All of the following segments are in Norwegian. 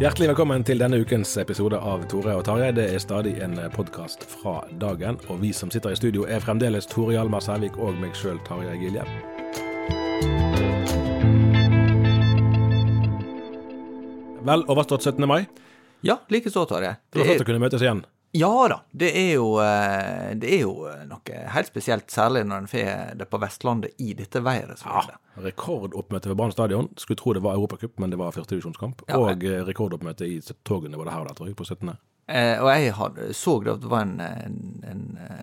Hjertelig velkommen til denne ukens episode av Tore og Tarjei. Det er stadig en podkast fra dagen, og vi som sitter i studio er fremdeles Tore Hjalmar Sævik og meg sjøl, Tarjei Gilje. Vel overstått 17. mai. Ja, likeså, Tarjei. Det var flott å kunne møtes igjen. Ja da, det er, jo, eh, det er jo noe helt spesielt, særlig når en får det på Vestlandet i dette været. Ja, Rekordoppmøte ved Brann stadion. Skulle tro det var Europacup, men det var førstedivisjonskamp. Ja, og eh, rekordoppmøte i togene både her og der, tror jeg, på 17. Eh, og jeg hadde, så det at det var en, en, en,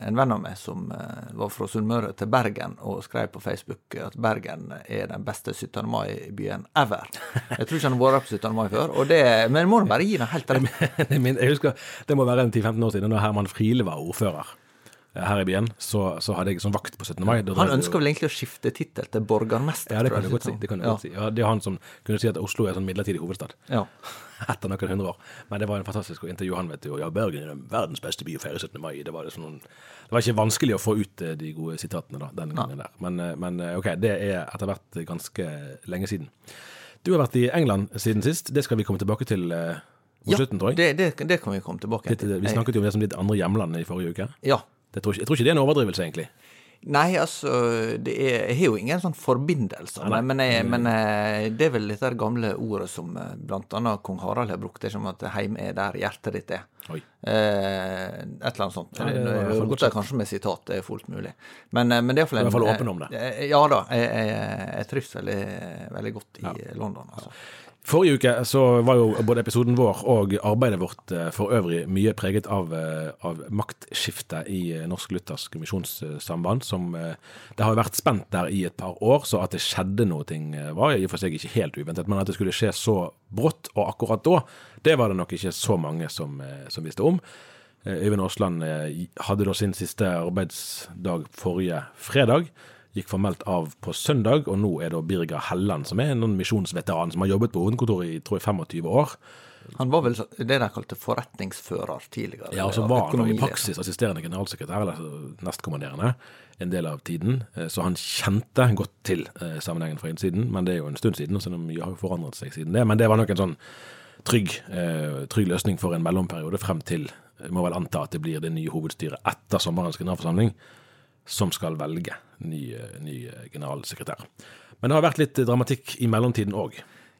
en venn av meg som eh, var fra Sunnmøre til Bergen og skrev på Facebook at Bergen er den beste 17. mai-byen ever. Jeg tror ikke han har vært på 17. mai før, det, men må bare gi ham helt rett. jeg husker, Det må være 10-15 år siden da Herman Friele var ordfører her i byen, så, så hadde jeg sånn vakt på 17. mai. Han ønsker vel egentlig å skifte tittel til borgermester? Ja, det kan du godt si. Det, kan du ja. godt si. Ja, det er han som kunne si at Oslo er en sånn midlertidig hovedstad. Ja. Etter noen hundre år. Men det var en fantastisk å intervjue han, vet du. Og ja, Bergen er verdens beste by å feire 17. mai. Det var, sånn, det var ikke vanskelig å få ut eh, de gode sitatene da, den gangen der. Men, eh, men eh, OK, det er etter hvert ganske lenge siden. Du har vært i England siden sist. Det skal vi komme tilbake til. Mot ja, slutten, tror jeg. Det, det, det, kan vi komme tilbake til. vi snakket jo om det som ditt andre hjemland i forrige uke. Ja, Tror ikke, jeg tror ikke det er en overdrivelse, egentlig. Nei, altså det er, Jeg har jo ingen sånn forbindelse, Nei, men, jeg, men, eh, det er vel dette gamle ordet som eh, bl.a. kong Harald har brukt, det er som at heim er der hjertet ditt er. Oi. Eh, et eller annet sånt. Ja, det, det, det kanskje med sitat, det er fullt mulig. Men, men det er iallfall en I hvert fall åpen om det. Ja da, jeg, jeg, jeg trives veldig, veldig godt i ja. London. altså. Forrige uke så var jo både episoden vår og arbeidet vårt eh, for øvrig mye preget av, eh, av maktskiftet i eh, Norsk Luthersk Misjonssamband. som Det har vært spent der i et par år, så at det skjedde noe var i og for seg ikke helt uventet. Men at det skulle skje så brått og akkurat da, det var det nok ikke så mange som, som visste om. Øyvind Aasland hadde da sin siste arbeidsdag forrige fredag gikk formelt av på søndag, og nå er det Birger Helland, som er en misjonsveteran som har jobbet på hovedkontoret i tror jeg 25 år. Han var vel det de kalte forretningsfører tidligere? Ja, og så var han i praksis assisterende generalsekretær, eller nestkommanderende, en del av tiden. Eh, så han kjente godt til eh, sammenhengen fra innsiden, men det er jo en stund siden, så mye har jo forandret seg siden det. Men det var nok en sånn trygg, eh, trygg løsning for en mellomperiode frem til jeg må vel anta at det blir det nye hovedstyret etter sommerens generalforsamling som skal velge ny, ny generalsekretær. Men det har vært litt dramatikk i mellomtiden òg.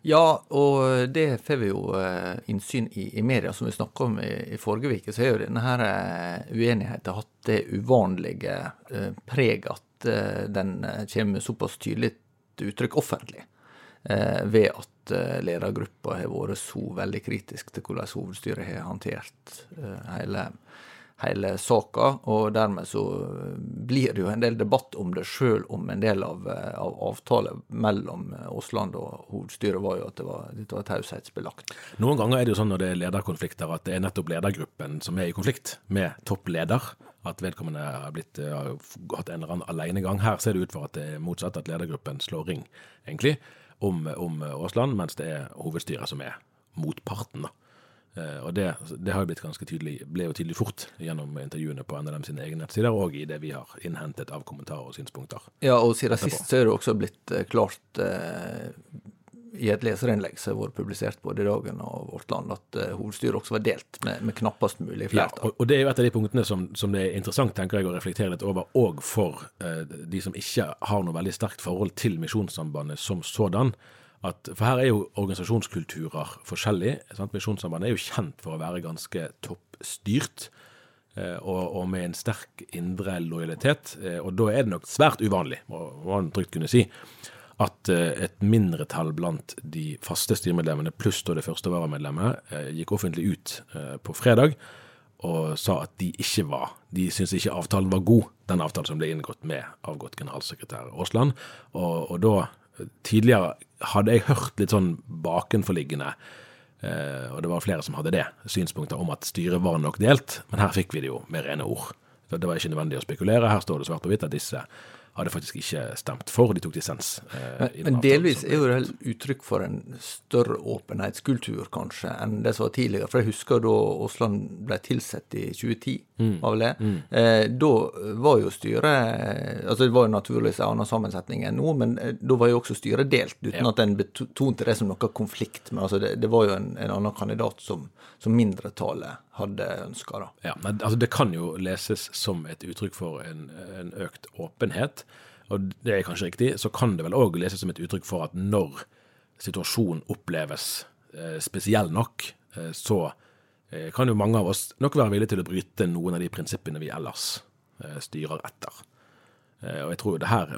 Ja, og det får vi jo innsyn i i media, som vi snakka om i, i, forrige uke. Så har jo denne uenigheten hatt det uvanlige preg at den kommer såpass tydelig uttrykk offentlig. ved at ledergruppa har vært så veldig kritisk til hvordan hovedstyret har håndtert hele hele saka. Og dermed så blir det jo en del debatt om det, sjøl om en del av, av avtalen mellom Aasland og hovedstyret var jo at det var, dette var taushetsbelagt. Noen ganger er det jo sånn når det er lederkonflikter at det er nettopp ledergruppen som er i konflikt med toppleder. At vedkommende har blitt, har hatt en eller annen alenegang. Her ser det ut for at det er motsatt, at ledergruppen slår ring, egentlig, om, om Aasland, mens det er hovedstyret som er motparten. da. Eh, og det, det, har jo blitt ganske tydelig, ble jo tydelig fort gjennom intervjuene på NLM sine egne nettsider, og i det vi har innhentet av kommentarer og synspunkter. Ja, og siden sist så er det også blitt eh, klart eh, i et leserinnlegg som har vært publisert både i Dagen og Vårt Land, at uh, hovedstyret også var delt med, med knappest mulig flertall. Ja, og, og, det er jo et av de punktene som, som, det er interessant tenker jeg, å reflektere litt over, òg for uh, de som ikke har noe veldig sterkt forhold til Misjonssambandet som sådan at For her er jo organisasjonskulturer forskjellig. Misjonssambandet er jo kjent for å være ganske toppstyrt. Eh, og, og, med en sterk indre lojalitet. Eh, og da er det nok svært uvanlig, må man trygt kunne si, at eh, et mindretall blant de faste styremedlemmene pluss det første varamedlemmet gikk offentlig ut på fredag og sa at de ikke var De syntes ikke avtalen var god, den avtalen som ble inngått med avgått generalsekretær Aasland. Og, og da Tidligere hadde jeg hørt litt sånn bakenforliggende, eh, og det var flere som hadde det, synspunkter om at styret var nok delt, men her fikk vi det jo med rene ord. Det var ikke nødvendig å spekulere. Her står det svart på hvitt at disse hadde faktisk ikke stemt for. De tok dissens. Eh, men, men delvis er jo det uttrykk for en større åpenhetskultur, kanskje, enn det som var tidligere. For jeg husker da Aasland ble tilsatt i 2010, mm. var vel det. Mm. Eh, da var jo styret Altså det var jo naturligvis en annen sammensetning enn nå, men eh, da var jo også styret delt, uten ja. at en betonte det som noe konflikt. Men altså det, det var jo en, en annen kandidat som, som mindretallet hadde ønska. Ja, altså det kan jo leses som et uttrykk for en, en, økt åpenhet, og det er kanskje riktig. Så kan det vel òg leses som et uttrykk for at når situasjonen oppleves eh, spesiell nok, eh, så eh, kan jo mange av oss nok være villige til å bryte noen av de prinsippene vi ellers styrer etter. Eh, og jeg tror det her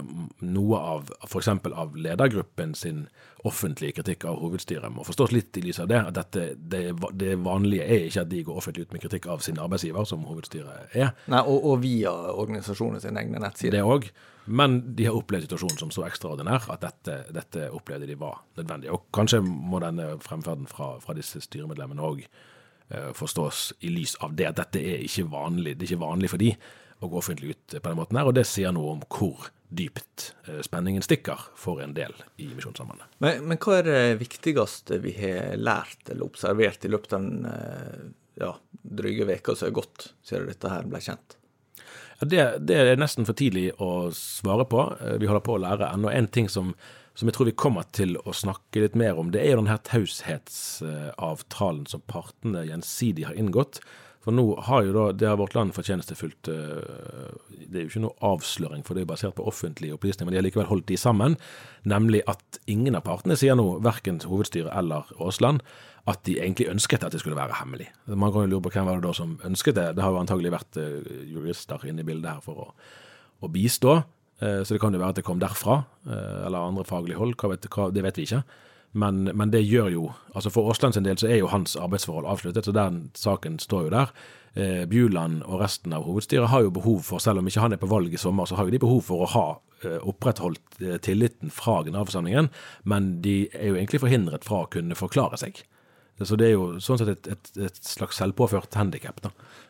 noe av f.eks. av ledergruppen sin offentlige kritikk av hovedstyret må forstås litt i lys av det. At dette, det, det, vanlige er ikke at de går offentlig ut med kritikk av sin arbeidsgiver, som hovedstyret er. Nei, Og, og via organisasjonen sine egne nettsider. Det òg. Men de har opplevd situasjonen som så ekstraordinær at dette, dette, opplevde de var nødvendig. Og kanskje må denne fremferden fra, fra disse styremedlemmene òg eh, forstås i lys av det, at dette er ikke vanlig. Det er ikke vanlig for de å gå offentlig ut på den måten her, og det sier noe om hvor dypt eh, spenningen stikker for en del i Misjonssambandet. Men, men, hva er det viktigste vi har lært eller observert i løpet av den eh, ja, dryge veka som er gått siden dette her ble kjent? Ja, det, det, er nesten for tidlig å svare på. Eh, vi holder på å lære ennå. En ting som, som, jeg tror vi kommer til å snakke litt mer om, det er jo denne taushetsavtalen som partene gjensidig har inngått for nå har jo da, det har Vårt Land fortjenestefullt uh, Det er jo ikke noe avsløring, for det er basert på offentlige opplysninger, men de har likevel holdt de sammen. Nemlig at ingen av partene sier nå, verken hovedstyret eller Aasland, at de egentlig ønsket at det skulle være hemmelig. Man kan jo lure på hvem var det da som ønsket det. Det har jo antagelig vært uh, jurister inne i bildet her for å, å bistå. Uh, så det kan jo være at det kom derfra, eller andre faglige hold. Det vet vi ikke. Men, men, det gjør jo altså For Aasland sin del så er jo hans arbeidsforhold avsluttet, så den saken står jo der. Eh, Bjuland og resten av hovedstyret har jo behov for, selv om ikke han er på valg i sommer, så har jo de behov for å ha eh, opprettholdt eh, tilliten fra generalforsamlingen, men de er jo egentlig forhindret fra å kunne forklare seg. Så det er jo sånn sett et, et, et slags selvpåført handikap.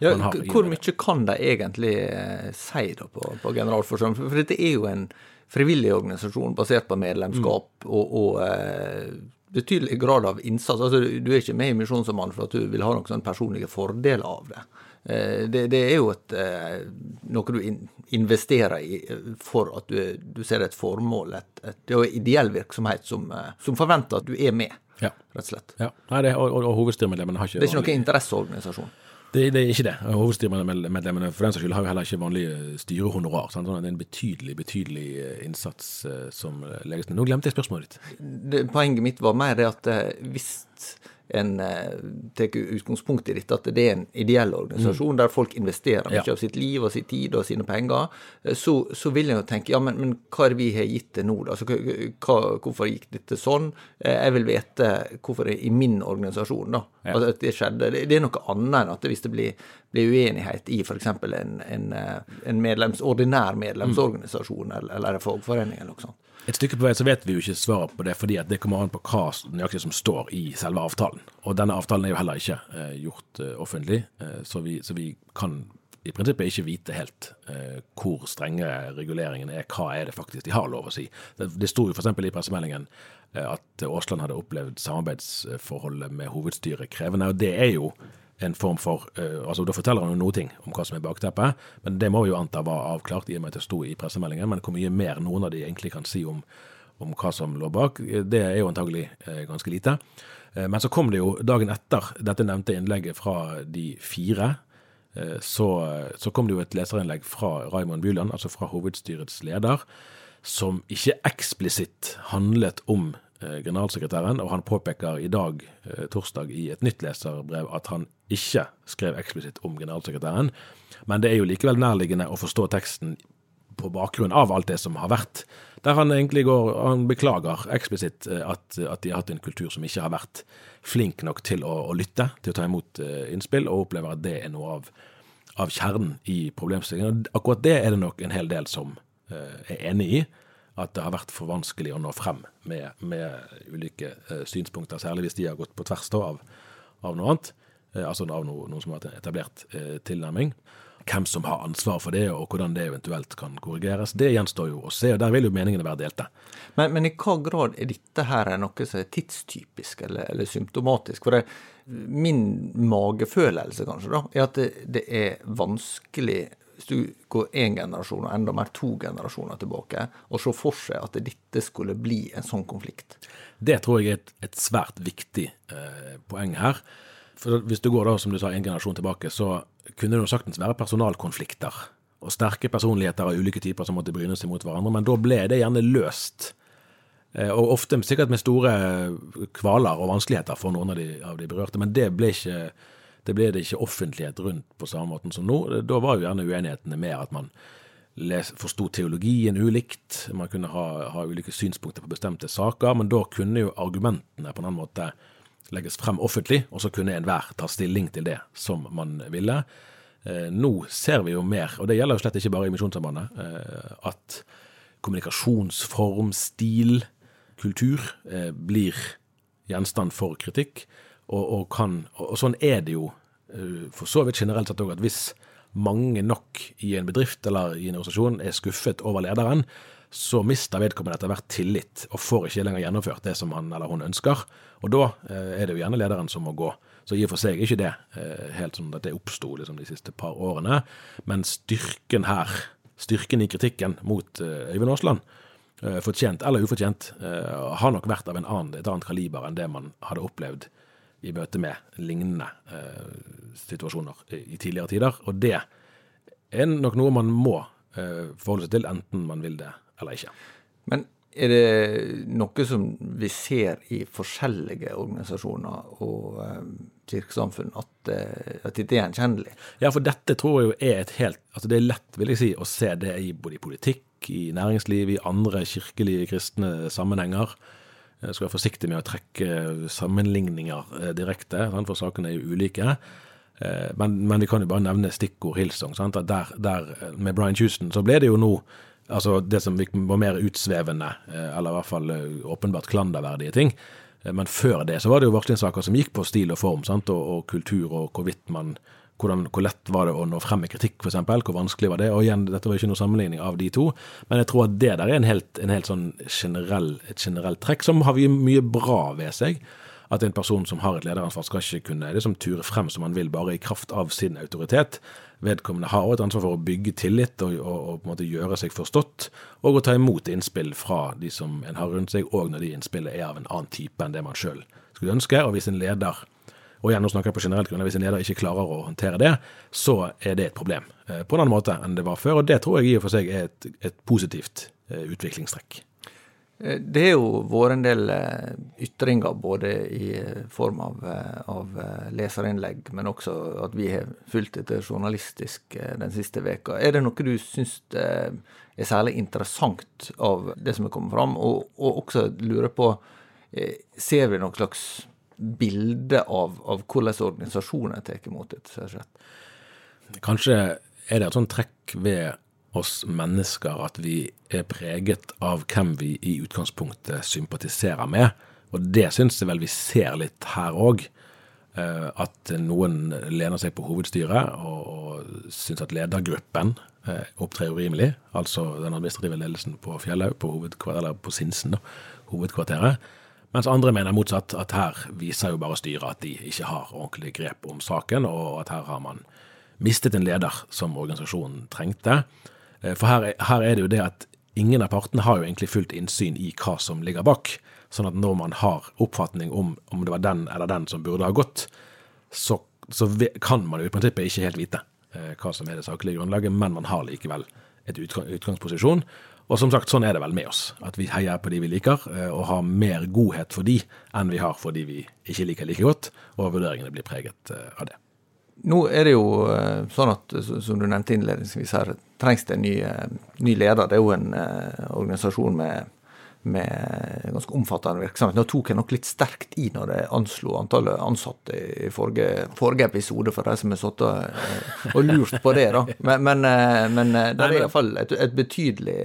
Ja, hvor mye kan de egentlig eh, si da på, på generalforsamlingen? For dette er jo en frivillig organisasjon basert på medlemskap mm. og, og eh, betydelig grad av innsats. Altså, du er ikke med i Misjonssambandet for at du vil ha noen sånne personlige fordeler av det. Eh, det, det, er jo et, eh, noe du investerer i for at du, du ser et formål. Et, et, det er jo ideell virksomhet som, som, forventer at du er med, ja. rett og slett. Ja. Nei, det, og, og hovedstyremedlemmene har ikke Det er ikke noen interesseorganisasjon? Det, det, er ikke det. Hovedstyremedlemmene for den saks skyld har jo heller ikke vanlig styrehonorar. Sånn det er en betydelig betydelig eh, innsats eh, som legges ned. Nå glemte jeg spørsmålet ditt. Det, poenget mitt var mer det at eh, hvis en eh, tar utgangspunkt i dette, at det er en ideell organisasjon mm. der folk investerer mye ja. av sitt liv og sin tid og sine penger, eh, så, så vil en jo tenke ja, men, men, hva er det vi har gitt til nå, da? Altså, hva, hvorfor gikk dette sånn? Eh, jeg vil vite hvorfor det er i min organisasjon, da. Ja. Altså, at det skjedde. Det, er noe annet enn at hvis det blir blir uenighet i f.eks. En, en, en medlems, ordinær medlemsorganisasjon eller, eller en fagforening eller noe sånt. Et stykke på vei så vet vi jo ikke svaret på det, fordi at det kommer an på hva nøyaktig som står i selve avtalen. Og denne avtalen er jo heller ikke eh, gjort eh, offentlig, eh, så, vi, så, vi, kan i prinsippet ikke vite helt eh, hvor strenge reguleringene er. Hva er det faktisk de har lov å si? Det, det sto jo f.eks. i pressemeldingen eh, at Aasland hadde opplevd samarbeidsforholdet med hovedstyret krevende. og det er jo en form for uh, altså Da forteller han jo noe ting om hva som er bakteppet, men det må vi jo anta var avklart i og med at det sto i pressemeldingen. Men hvor mye mer noen av de egentlig kan si om, om hva som lå bak, det er jo antagelig uh, ganske lite. Uh, men så kom det jo dagen etter dette nevnte innlegget fra de fire, Eh, så, så, kom det jo et leserinnlegg fra Raymond Byland, altså fra hovedstyrets leder, som ikke eksplisitt handlet om eh, generalsekretæren, og han påpeker i dag, eh, torsdag, i et nytt leserbrev at han ikke skrev eksplisitt om generalsekretæren. Men det er jo likevel nærliggende å forstå teksten på bakgrunn av alt det som har vært. Der han egentlig går Han beklager eksplisitt at, at de har hatt en kultur som ikke har vært flink nok til å, å lytte, til å ta imot innspill, og opplever at det er noe av, av kjernen i problemstillingen. Og Akkurat det er det nok en hel del som er enig i. At det har vært for vanskelig å nå frem med, med ulike uh, synspunkter, særlig hvis de har gått på tvers av, av, noe annet. altså av noe, noe, som har vært en etablert tilnærming hvem som har ansvar for det, og hvordan det eventuelt kan korrigeres, det gjenstår jo å se. og Der vil jo meningene være delte. Men, men i hva grad er dette her noe som er tidstypisk eller, eller symptomatisk? For det, min magefølelse kanskje da, er at det, det er vanskelig hvis du går én generasjon og enda mer to generasjoner tilbake, og se for seg at dette skulle bli en sånn konflikt. Det tror jeg er et, et svært viktig eh, poeng her. For Hvis du går da, som du sa, en generasjon tilbake, så kunne det jo saktens være personalkonflikter og sterke personligheter av ulike typer som måtte bryne seg mot hverandre, men da ble det gjerne løst. Eh, og ofte sikkert med store kvaler og vanskeligheter for noen av de, av de berørte, men det ble, ikke, det ble det ikke offentlighet rundt på samme måten som nå. Da var jo gjerne uenighetene mer at man forsto teologien ulikt, man kunne ha, ha, ulike synspunkter på bestemte saker, men da kunne jo argumentene på en annen måte legges frem offentlig, og så kunne enhver ta stilling til det som man ville. Eh, nå ser vi jo mer, og det gjelder jo slett ikke bare i Misjonssambandet, eh, at kommunikasjonsform, stil, kultur eh, blir gjenstand for kritikk. Og, og, kan, og, sånn er det jo for så vidt generelt sett òg, at hvis mange nok i en bedrift eller i en organisasjon er skuffet over lederen, så mister vedkommende etter hvert tillit og får ikke lenger gjennomført det som han eller hun ønsker. Og da eh, er det jo gjerne lederen som må gå. Så i og for seg er ikke det eh, helt sånn at det oppsto liksom, de siste par årene. Men styrken her, styrken i kritikken mot eh, Øyvind Aasland, fortjent eller ufortjent, har nok vært av en annen, et annet kaliber enn det man hadde opplevd i møte med lignende situasjoner i tidligere tider. Og det er nok noe man må forholde seg til, enten man vil det eller ikke. Men er det noe som vi ser i forskjellige organisasjoner og eh, kirkesamfunn, at, eh, at dette er gjenkjennelig? Ja, for dette tror jeg jo er et helt altså Det er lett vil jeg si, å se det i både i politikk, i næringsliv, i andre kirkelige kristne sammenhenger. Jeg skal være forsiktig med å trekke sammenligninger eh, direkte, for sakene er jo ulike. Eh, men, men vi kan jo bare nevne stikkord Hillsong. Sant? Der, der, med Brian Houston så ble det jo nå Altså det som var mer utsvevende, eh, eller i hvert fall eh, åpenbart klanderverdige ting. Eh, men før det så var det jo varslingssaker som gikk på stil og form, sant? Og, og kultur, og hvorvidt man hvordan, Hvor lett var det å nå frem med kritikk, f.eks.? Hvor vanskelig var det? Og igjen, dette var ikke noen sammenligning av de to, men jeg tror at det der er en helt, en helt sånn generell, et generelt trekk som har mye bra ved seg at en person som har et lederansvar, skal ikke kunne liksom, ture frem som han vil, bare i kraft av sin autoritet vedkommende har et ansvar for å bygge tillit og, og, og, på en måte gjøre seg forstått, og å ta imot innspill fra de som en har rundt seg, og når de innspillene er av en annen type enn det man sjøl skulle ønske. Og hvis en leder og igjen, nå snakker jeg på generelt grunnlag, hvis en leder ikke klarer å håndtere det, så er det et problem eh, på en annen måte enn det var før. Og det tror jeg i og for seg er et, et positivt eh, utviklingstrekk. Eh, det har jo vært en del ytringer, både i form av, av, leserinnlegg, men også at vi har fulgt etter journalistisk den siste veka. Er det noe du syns er særlig interessant av det som er kommet fram? Og, og også lurer på, ser vi noen slags bilde av, av hvordan organisasjoner tar imot dette? kanskje er det et sånt trekk ved oss mennesker at vi er preget av hvem vi i utgangspunktet sympatiserer med. Og det syns jeg vel vi ser litt her òg. Eh, at noen lener seg på hovedstyret og, og syns at ledergruppen eh, opptrer urimelig. Altså den administrative ledelsen på Fjellhaug, på, på Sinsen, da, hovedkvarteret. Mens andre mener motsatt, at her viser jo bare styret at de ikke har ordentlig grep om saken, og at her har man mistet en leder som organisasjonen trengte. Eh, for her, her, er det jo det at ingen av partene har jo egentlig fullt innsyn i hva som ligger bak. Sånn at når man har oppfatning om om det var den eller den som burde ha gått, så, så kan man jo i prinsippet ikke helt vite eh, hva som er det saklige grunnlaget, men man har likevel et utgangsposisjon. Og som sagt, sånn er det vel med oss. At vi heier på de vi liker, eh, og har mer godhet for de enn vi har for de vi ikke liker like godt, og vurderingene blir preget av det. Nå er det jo eh, sånn at, som du nevnte innledningsvis her, trengs det en ny, eh, ny leder. Det er jo en organisasjon med med ganske omfattende virksomhet. Nå tok jeg nok litt sterkt i når jeg anslo antallet ansatte i forrige, forrige episode, for de som har sittet eh, og lurt på det. da. Men, men, eh, men eh, det er iallfall et, et betydelig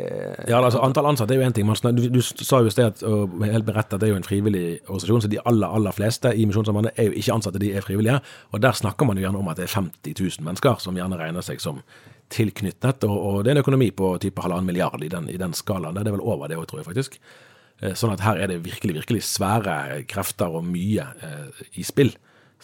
Ja, altså Antall ansatte er jo én ting. Du, du, sa jo i sted, og helt berettet, at det er jo en frivillig organisasjon, så de aller aller fleste i Misjonssambandet er jo ikke ansatte, de er frivillige. Og der snakker man jo gjerne om at det er 50 000 mennesker som gjerne regner seg som tilknyttet, og, og, det er en økonomi på type halvannen milliard i den, i den skalaen. Det er vel over det òg, tror jeg faktisk. Eh, sånn at her er det virkelig, virkelig svære krefter og mye eh, i spill.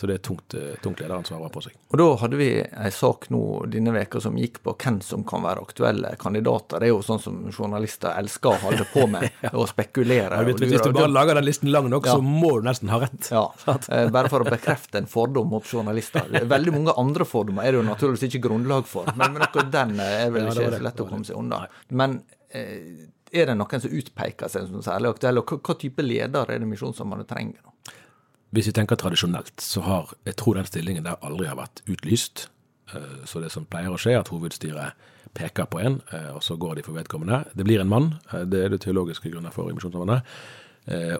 Så det er tungt, eh, tungt lederansvar på seg. Og Da hadde vi en sak nå denne veka som gikk på hvem som kan være aktuelle kandidater. Det er jo sånn som journalister elsker å holde på med, ja. å spekulere. Ja, vet, hvis du bare lager den listen lang nok, ja. så må du nesten ha rett. Ja, Bare for å bekrefte en fordom mot journalister. Veldig mange andre fordommer er det jo naturligvis ikke grunnlag for, men, men akkurat den er vel ikke så lett å komme seg unna. Men eh, er det noen som utpeker seg som særlig aktuelle, og hva, hva type leder er det Misjonssambandet trenger? Hvis vi tenker tradisjonelt, så har jeg tror den stillingen der aldri har vært utlyst. Eh, så det som pleier å skje, er at hovedstyret peker på en, eh, og så går de for vedkommende. Det blir en mann, eh, det er det teologiske grunner for i Misjonssambandet.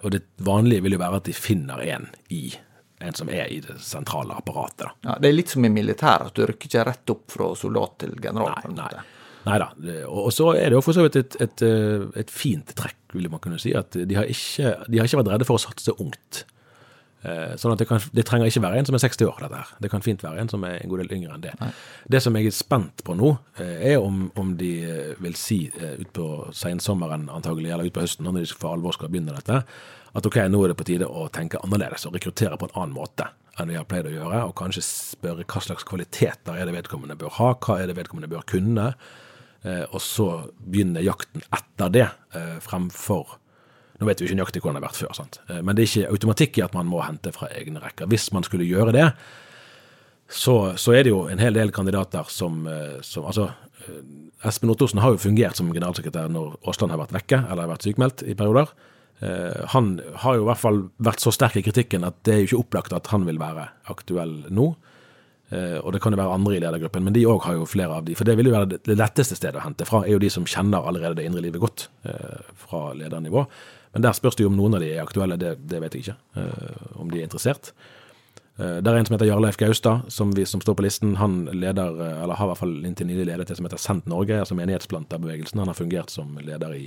Og det vanlige vil jo være at de finner en i en som er i det sentrale apparatet. Ja, Det er litt som i militæret, at du rykker ikke rett opp fra soldat til general. Nei, nei. Nei da. Og så er det jo for så vidt et, et, et, fint trekk, vil man kunne si, at de har, ikke, de har ikke vært redde for å satse ungt. Eh, sånn at det, kan, det, trenger ikke være en som er 60 år, dette her. Det kan fint være en som er en god del yngre enn det. Nei. Det som jeg er spent på nå, eh, er om, om de eh, vil si utpå sensommeren antagelig, eller utpå høsten, når de for alvor skal begynne dette, at ok, nå er det på tide å tenke annerledes og rekruttere på en annen måte enn vi har pleid å gjøre, og kanskje spørre hva slags kvaliteter er det vedkommende bør ha, hva er det vedkommende bør kunne, og så begynne jakten etter det, fremfor nå vet vi ikke nøyaktig hvordan det har vært før, sant? Eh, men det er ikke automatikk i at man må hente fra egne rekker. Hvis man skulle gjøre det, så, så er det jo en hel del kandidater som, eh, som altså, eh, Espen Ottosen har jo fungert som generalsekretær når Aasland har vært vekke eller har vært sykmeldt i perioder. Han har jo i hvert fall vært så sterk i kritikken at det er jo ikke opplagt at han vil være aktuell nå. Og det kan jo være andre i ledergruppen, men de òg har jo flere av de. For det vil jo være det letteste stedet å hente fra, er jo de som kjenner allerede det indre livet godt fra ledernivå. Men der spørs det jo om noen av de er aktuelle, det, det vet jeg ikke. Uh, om de er interessert. Der er en som heter Jarleif Gaustad, som, vi, som står på listen. Han leder, eh, eller har i hvert fall inntil nylig ledet det som heter Sendt Norge, altså menighetsplanterbevegelsen. Han har fungert som leder i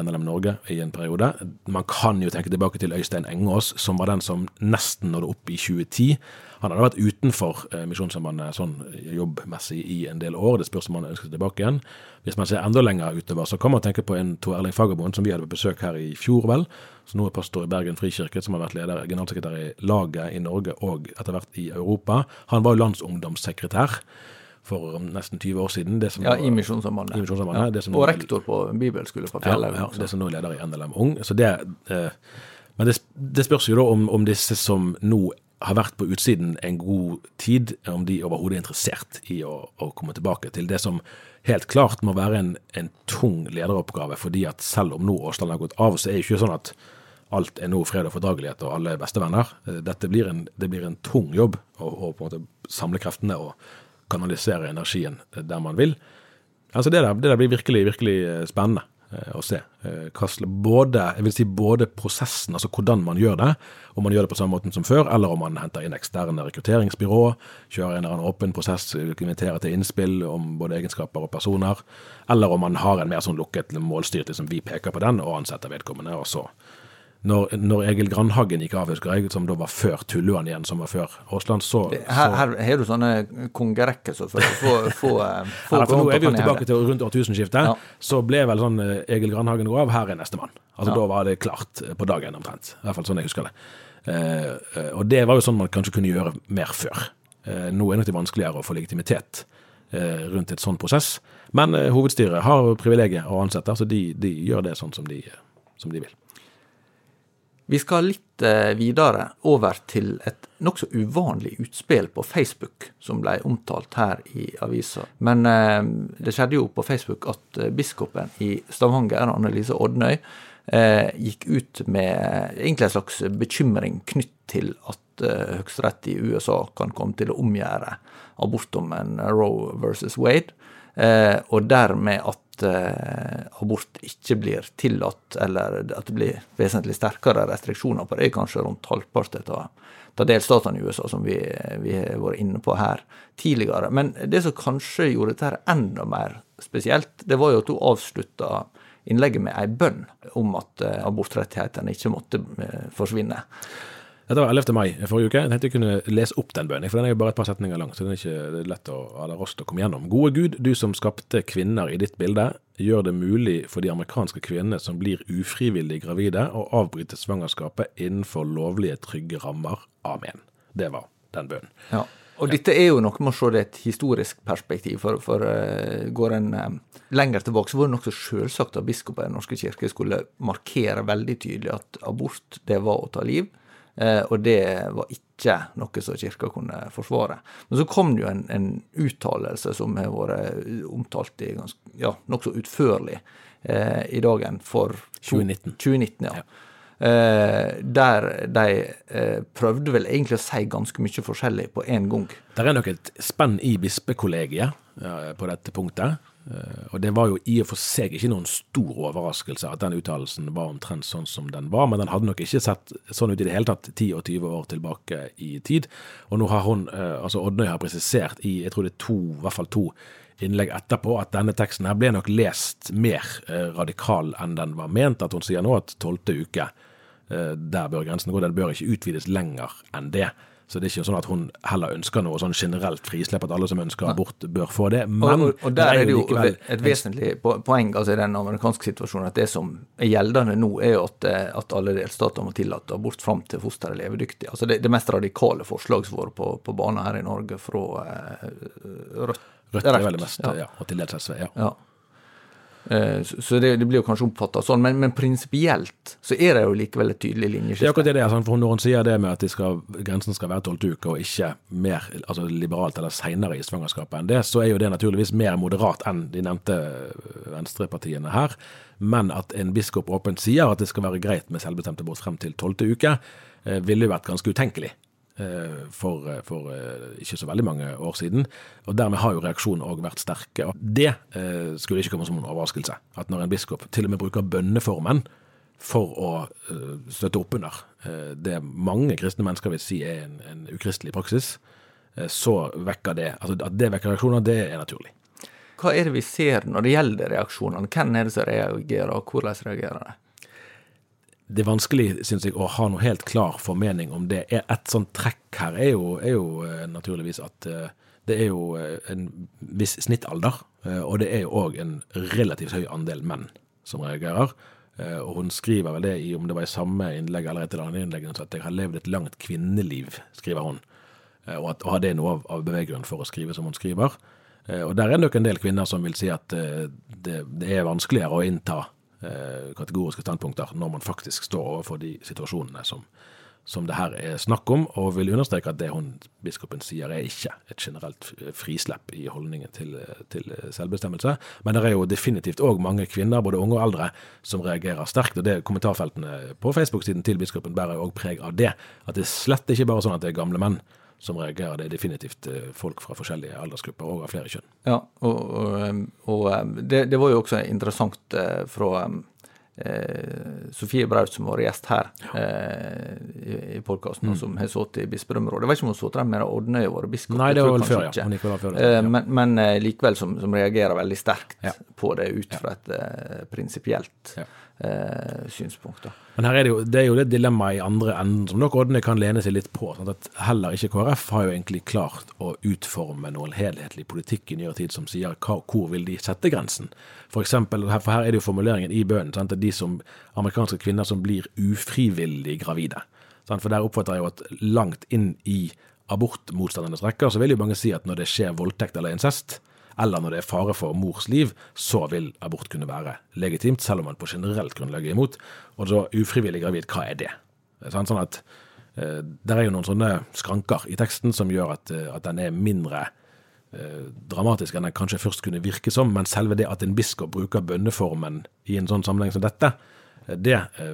NLM Norge i en periode. Man kan jo tenke tilbake til Øystein Engås, som var den som nesten nådde opp i 2010. Han hadde vært utenfor eh, Misjonssambandet sånn jobbmessig i en del år. Det spørs om han ønsker seg tilbake igjen. Hvis man ser enda lenger utover, så kan man tenke på en Tor Erling Fagermoen som vi hadde på besøk her i fjor, vel. Som nå er pastor i Bergen frikirke, som har vært leder, generalsekretær i laget i Norge og etter hvert i Europa. Han var jo landsungdomssekretær for nesten 20 år siden. ja, I Misjonssambandet. Ja. Og rektor på bibelskole på Fjellhaug. Ja, ja, det som nå er leder i NLM Ung. Så det, eh, men det, det, spørs jo da om, om, disse som nå har vært på utsiden en god tid, om de overhodet er interessert i å, å, komme tilbake til det som helt klart må være en, en tung lederoppgave. fordi at selv om nå Åsland har gått av, så er det ikke sånn at alt er nå fred og fordragelighet og alle er bestevenner. Eh, dette blir en, det blir en tung jobb å, å på en måte samle kreftene og kanalisere energien der man vil. Altså Det der, det der blir virkelig, virkelig eh, spennende. å se. Både, jeg vil si både prosessen, altså hvordan man gjør det, om man gjør det på samme måten som før, eller om man henter inn eksterne rekrutteringsbyrå, kjører en eller annen åpen prosess, inviterer til innspill om både egenskaper og personer, eller om man har en mer sånn lukket målstyrt, liksom vi peker på den og ansetter vedkommende, og så når, når, Egil Grandhagen gikk av, husker jeg, som da var før Tulluan igjen, som var før Aasland, så, så Her, har du sånne kongerekker så får å få, få, få ja, for Nå er vi jo tilbake til rundt årtusenskiftet. Ja. Så ble vel sånn eh, Egil Grandhagen går av, her er nestemann. Altså ja. Da var det klart på dagen omtrent. I hvert fall sånn jeg husker det. Eh, eh, og det var jo sånn man kanskje kunne gjøre mer før. Eh, nå er det nok vanskeligere å få legitimitet eh, rundt et sånn prosess. Men eh, hovedstyret har privilegiet å ansette, så de, de gjør det sånn som de, som de vil. Vi skal litt eh, videre over til et nokså uvanlig utspill på Facebook, som ble omtalt her i avisa. Men eh, det skjedde jo på Facebook at eh, biskopen i Stavanger, Annelise Odnøy, gikk ut med egentlig en slags bekymring knytt til at Høyesterett i USA kan komme til å omgjøre abortdommen Roe versus Wade, og dermed at eh, abort ikke blir tillatt, eller at det blir vesentlig sterkere restriksjoner på det, kanskje rundt halvparten av, av delstatene i USA, som vi, vi, har vært inne på her tidligere. Men det som kanskje gjorde dette enda mer spesielt, det var jo at hun avslutta innlegget med ei bønn om at eh, abortrettighetene ikke måtte eh, forsvinne. Dette var 11. mai forrige uke. Jeg tenkte jeg kunne lese opp den bønnen, for den er jo bare et par setninger lang, så den er ikke lett å, eller raskt å komme gjennom. Gode Gud, du som skapte kvinner i ditt bilde, gjør det mulig for de amerikanske kvinnene som blir ufrivillig gravide, å avbryte svangerskapet innenfor lovlige, trygge rammer. Amen. Det var den bønnen. Ja. Og dette er jo noe med å se det i et historisk perspektiv. For, for uh, går en uh, lenger tilbake, så var det nokså selvsagt at biskoper i Den norske kirke skulle markere veldig tydelig at abort, det var å ta liv. Eh, og det var ikke noe som kirka kunne forsvare. Men så kom det jo en, en uttalelse som har vært omtalt i ganske, ja, nokså utførlig eh, i dagen for 2019. 2019 ja. ja. Eh, der de eh, prøvde vel egentlig å si ganske mye forskjellig på én gang. Det er nok et spenn i bispekollegiet på dette punktet. Eh, og det var jo i og for seg ikke noen stor overraskelse at den uttalelsen var omtrent sånn som den var, men den hadde nok ikke sett sånn ut i det hele tatt 10 og 20 år tilbake i tid. Og nå har hun, eh, altså Oddnøy har presisert i jeg tror det er to, i hvert fall to innlegg etterpå at denne teksten her ble nok lest mer eh, radikal enn den var ment. At hun sier nå at tolvte uke, der bør grensen gå. Den bør ikke utvides lenger enn det. Så det er ikke sånn at hun heller ønsker noe sånn generelt frislipp, at alle som ønsker abort, bør få det. Men og, og, der er det jo likevel, et vesentlig poeng altså i den amerikanske situasjonen at det som er gjeldende nå, er jo at, eh, at alle delstater må tillate abort fram til fosteret er levedyktig. Altså det, det mest radikale forslaget som har vært på, på banen her i Norge fra uh, Rødt. Rødt er veldig mest, ja. ja og til dels SV. ja. ja. Eh, så det, det, blir jo kanskje oppfatta sånn, men, men prinsipielt så er det jo likevel et tydelig linjeskifte. Det er akkurat det, for Når hun sier det med at de skal, grensen skal være tolvte uke og ikke mer altså liberalt eller seinere i svangerskapet enn det, så er jo det naturligvis mer moderat enn de nevnte venstrepartiene her. Men at en biskop åpent sier at det skal være greit med selvbestemt abort frem til tolvte uke, eh, ville jo vært ganske utenkelig. Eh, for, eh, for, eh, ikke så veldig mange år siden. Og dermed har jo reaksjonen òg vært sterke. Og det skulle ikke komme som en overraskelse. At når en biskop til og med bruker bønneformen for å støtte opp under det mange kristne mennesker vil si er en, en ukristelig praksis, så vekker det altså At det vekker reaksjoner, det er naturlig. Hva er det vi ser når det gjelder reaksjonene? Hvem er det som reagerer, og hvordan reagerer de? Det er vanskelig, syns jeg, å ha noe helt klar formening om det. Et sånt trekk her er jo, er jo uh, naturligvis at uh, det er jo uh, en viss snittalder, og det er jo òg en relativt høy andel menn som reagerer. og hun skriver vel det i, om det var i samme innlegg eller et eller annet innlegg, at jeg har levd et langt kvinneliv, skriver hun. og, at, og det er noe av, av beveggrunnen for å skrive som hun skriver. og der er nok en del kvinner som vil si at det, det er vanskeligere å innta Eh, kategoriske standpunkter når man faktisk står overfor de situasjonene som, som det her er snakk om, og vil understreke at det hun biskopen sier er ikke et generelt frislepp i holdningen til, til selvbestemmelse. Men det er jo definitivt òg mange kvinner, både unge og eldre, som reagerer sterkt. og det Kommentarfeltene på Facebook-siden til biskopen bærer òg preg av det. At det slett ikke bare er sånn at det er gamle menn som reagerer. Det er definitivt folk fra forskjellige aldersgrupper og av flere kjønn. Ja, og, og, og det, det, var jo også interessant fra eh, Sofie Braut, som var gjest her eh, i, i podkasten, mm. som har sittet i bispedømmerådet. Jeg vet ikke om hun satt der med Odnøy og vært biskop. Nei, det var vel før, ja. Før det, ja. Men, men eh, likevel som, som, reagerer veldig sterkt ja. på det ut fra et eh, prinsipielt ja eh, synspunkter. Men her er det jo det, er jo det dilemmaet i andre enden som nok Ådne kan lene seg litt på. Sånn at Heller ikke KrF har jo egentlig klart å utforme noen helhetlig politikk i nyere tid som sier hva, hvor vil de sette grensen. For eksempel, for her er det jo formuleringen i bønnen at de som, amerikanske kvinner som blir ufrivillig gravide. Sant? For der oppfatter jeg jo at langt inn i abortmotstandernes rekker så vil jo mange si at når det skjer voldtekt eller incest, eller når det er fare for mors liv, så vil abort kunne være legitimt, selv om man på generelt grunnlag er imot. Og så ufrivillig gravid, hva er det? Sånn, sånn at eh, Det er jo noen sånne skranker i teksten som gjør at, eh, at den er mindre eh, dramatisk enn den kanskje først kunne virke som, men selve det at en biskop bruker bønneformen i en sånn sammenheng som dette, det, eh,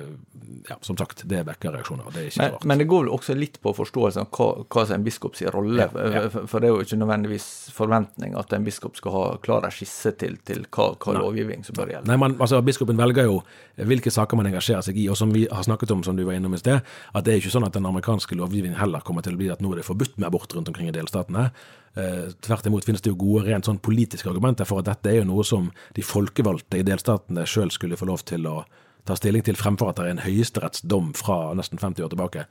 ja, som sagt, det vekker reaksjoner. Det er ikke men, men, det går vel også litt på forståelsen av hva, hva som er en biskops rolle. Ja, ja. For, for, det er jo ikke nødvendigvis forventning at en biskop skal ha klar skisse til, til hva, hva lovgivning som bør gjelde. Nei, man, altså Biskopen velger jo hvilke saker man engasjerer seg i, og som vi har snakket om, som du var innom i sted, at det er ikke sånn at den amerikanske lovgivningen heller kommer til å bli at nå er det forbudt med abort rundt omkring i delstatene. Eh, tvert imot finnes det jo gode rent sånn politiske argumenter for at dette er jo noe som de folkevalgte i delstatene sjøl skulle få lov til å ta stilling til fremfor at det er en høyesterettsdom fra nesten 50 år tilbake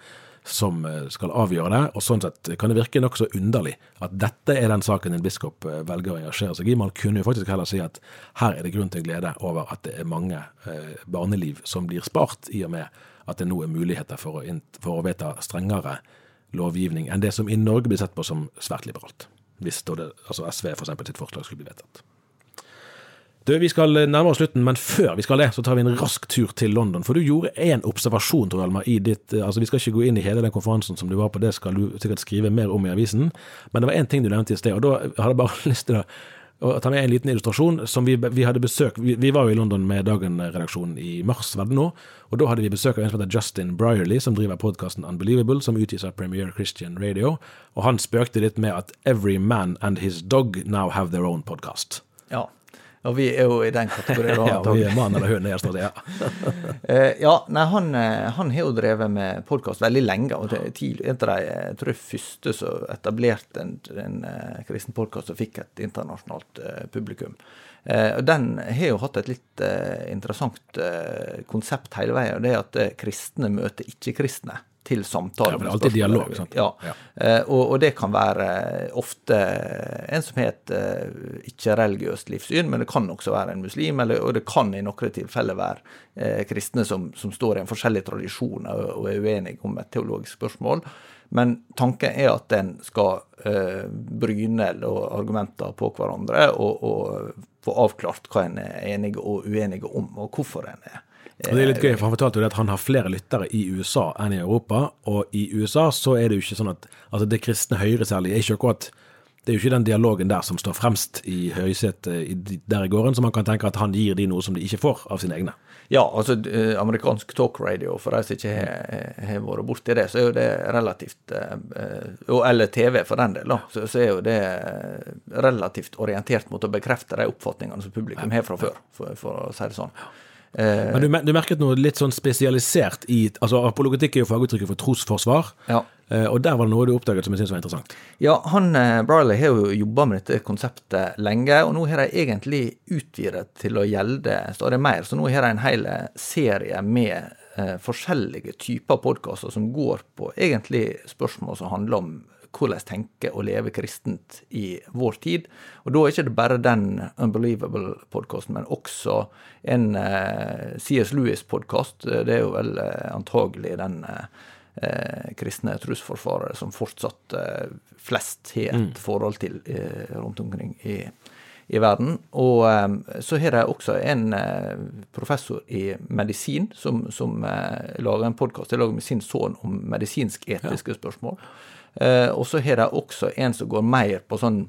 som eh, skal avgjøre det. Og sånn sett kan det virke nokså underlig at dette er den saken en biskop eh, velger å engasjere seg i. Man kunne jo faktisk heller si at her er det grunn til glede over at det er mange eh, barneliv som blir spart, i og med at det nå er muligheter for å, for å vedta strengere lovgivning enn det som i Norge blir sett på som svært liberalt. Hvis det, altså SV f.eks. sitt forslag skulle bli vedtatt. Du, Vi skal nærme oss slutten, men før vi skal det, så tar vi en rask tur til London. For du gjorde én observasjon, tror jeg, i ditt eh, altså Vi skal ikke gå inn i hele den konferansen som du var på, det skal du sikkert skrive mer om i avisen. Men det var én ting du nevnte i sted, og da hadde jeg bare lyst til å ta med en liten illustrasjon som vi, vi hadde besøk vi, vi, var jo i London med Dagen-redaksjonen i mars, var det nå. Og da hadde vi besøk av en som heter Justin Brierley, som driver podkasten Unbelievable, som utgis av Premier Christian Radio. Og han spøkte litt med at every man and his dog now have their own podcast. Ja. Og vi er jo i den kategorien. ja, vi er mann eller høne jeg står det, ja. uh, ja, nei, han, eh, han, har jo drevet med podkast veldig lenge. og det tidlig, En av de jeg tror jeg første som etablerte en, en uh, kristen podkast som fikk et internasjonalt uh, publikum. Uh, den har jo hatt et litt interessant konsept hele veien. og Det er at kristne møter ikke-kristne til samtale. Ja, det er alltid dialog. Sant? Ja, ja. Uh, og, og, det kan være ofte en som har et ikke-religiøst livssyn, men det kan også være en muslim, eller, og det kan i noen tilfeller være eh, kristne som, som, står i en forskjellig tradisjon og, og, er uenige om et teologisk spørsmål. Men tanken er at en skal bryne og argumenter på hverandre og, og få avklart hva en er enige og uenige om, og hvorfor en er og det er litt gøy, for Han fortalte jo at han har flere lyttere i USA enn i Europa. Og i USA så er det jo ikke sånn at altså det kristne Høyre særlig er ikke akkurat det er jo ikke den dialogen der som står fremst i høysetet der i gården, så man kan tenke at han gir de noe som de ikke får av sine egne. Ja, altså amerikansk talk radio, for de som ikke har vært borti det, så er jo det relativt eh, eh, Eller TV, for den del, da. Så, så, er jo det relativt orientert mot å bekrefte de oppfatningene som publikum har fra før, for, for å si det sånn. Eh, Men du, du, merket noe litt sånn spesialisert i altså Apologetikk er jo faguttrykket for trosforsvar. Ja. Eh, og der var det noe du oppdaget som jeg syntes var interessant. Ja, han eh, Briley har jo jobba med dette konseptet lenge, og nå har de egentlig utvidet til å gjelde stadig mer. Så nå har de en hel serie med eh, forskjellige typer podkaster som går på egentlig spørsmål som handler om hvordan tenke og leve kristent i vår tid. Og da er ikke det bare den Unbelievable-podkasten, men også en eh, CS Lewis-podkast. Det er jo vel eh, antagelig den eh, kristne trosforsvarere som fortsatt eh, flest har et mm. forhold til eh, rundt omkring i, i verden. Og så har de også en professor i medisin som, som lager en podkast med sin sønn om medisinsk-etiske ja. spørsmål. Eh, og så har de også en som går mer på sånn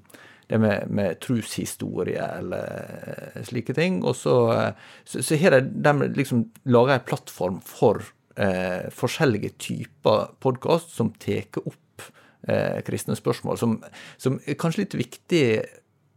det med, med troshistorie eller eh, slike ting. Og så, eh, så, så har de, liksom laga ei plattform for eh, forskjellige typer podkast som tar opp eh, kristne spørsmål, som, som er kanskje litt viktig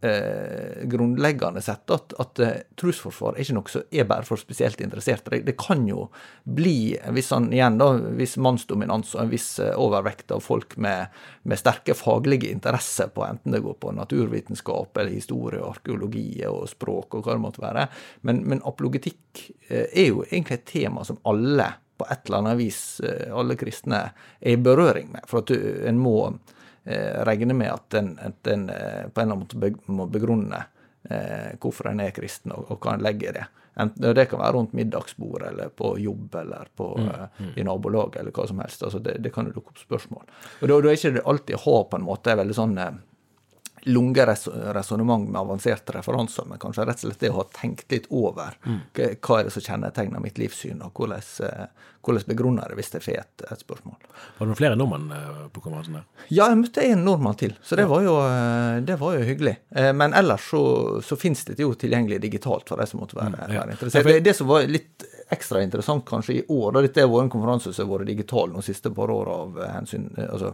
eh, grunnleggende sett at, at uh, trosforsvar er ikke noe som er bare for spesielt interesserte. Det, det kan jo bli hvis viss, sånn, igjen da, hvis mannsdominans og en viss uh, overvekt av folk med, med, sterke faglige interesser på enten det går på naturvitenskap eller historie, og arkeologi og språk og hva det måtte være. Men, men apologetikk uh, er jo egentlig et tema som alle på et eller annet vis, alle kristne, er i berøring med. For at en må eh, regner med at en, at en eh, på en eller annen måte må begrunne eh, hvorfor en er kristen, og, og hva en legger i det. Enten, det kan være rundt middagsbordet, eller på jobb, eller på, mm, eh, mm. i nabolaget, eller hva som helst. Altså det, det kan jo dukke opp spørsmål. Og da, da er ikke det alltid å ha på en måte veldig sånn eh, lange resonnement med avanserte referanser, men kanskje rett og slett det å ha tenkt litt over mm. hva er det som kjennetegner mitt livssyn, og hvordan, eh, hvordan begrunner det hvis jeg får et, et spørsmål. Var det noen flere nordmenn eh, på konferansen? der? Ja, jeg møtte en nordmann til, så det, var, jo, eh, det var jo hyggelig. Men ellers så, så finnes det jo tilgjengelig digitalt for de som måtte være, mm, ja. være interessert. Det, det som var litt ekstra interessant kanskje i år. da Dette har vært en konferanse som har vært digital de siste par åra av eh, hensyn eh, altså,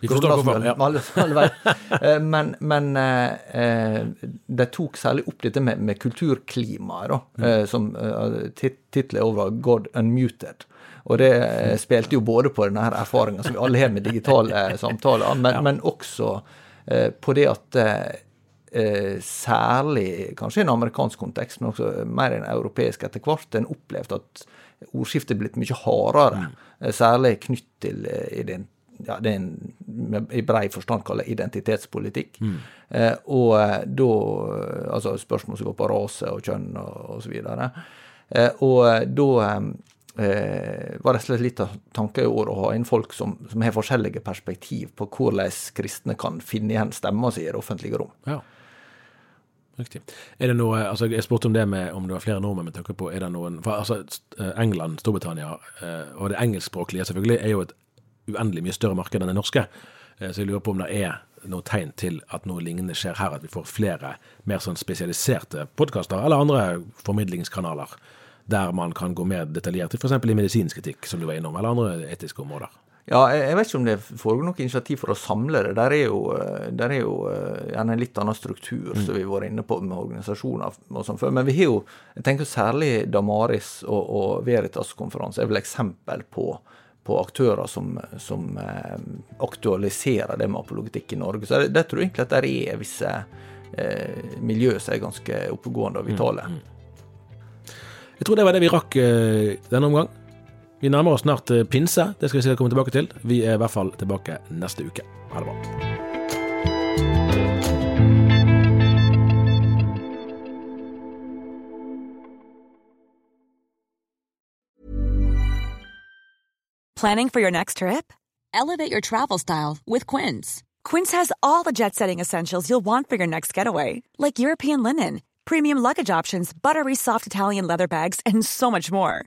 forstår hvorfor. Ja. men, men eh, de tok særlig opp dette med, med kulturklimaet, da, mm. som tittelen over 'God Unmuted'. Og det spilte jo både på denne erfaringa som vi alle har med digitale samtaler, men, ja. men også på det at eh, særlig kanskje i en amerikansk kontekst, men også mer i en europeisk etter hvert, en opplevd at ordskiftet er blitt mye hardere, mm. særlig knytt til eh, ja, det en i brei forstand kaller identitetspolitikk. Mm. Eh, og eh, da Altså spørsmål som går på rase og kjønn og osv. Eh, og da eh, var rett og slett litt av tanken i år å ha inn folk som, som, har forskjellige perspektiv på hvordan kristne kan finne igjen stemma si i det offentlige rom. Ja. Riktig. Er det noe, altså Jeg spurte om det med om det var flere nordmenn med tanke på er det noen, for altså England, Storbritannia eh, og det engelskspråklige selvfølgelig er jo et uendelig mye større marked enn det norske. Eh, så jeg lurer på om det er noe tegn til at noe lignende skjer her, at vi får flere mer sånn spesialiserte podkaster eller andre formidlingskanaler der man kan gå mer detaljert f.eks. i medisinsk etikk, som du var innom, eller andre etiske områder. Ja, jeg vet ikke om det foregår noe initiativ for å samle det. Der er jo, eh, der er jo eh, en litt annen struktur mm. som vi har vært inne på med organisasjoner og sånn før. Men vi har jo, jeg tenker særlig Damaris og, og Veritas-konferanse er vel eksempel på, på aktører som, som eh, aktualiserer det med apologetikk i Norge. Så det, tror jeg egentlig at det er visse eh, miljø som er ganske oppegående og vitale. Mm, mm. Jeg tror det var det vi rakk denne omgang. Vi nærmer oss snart eh, pinse, det skal vi sikkert komme tilbake til. Vi er i hvert fall tilbake neste uke. Ha det bra. Planning for your next trip? Elevate your travel style with Quince. Quince has all the jet setting essentials you'll want for your next getaway, like European linen, premium luggage options, buttery soft Italian leather bags, and so much more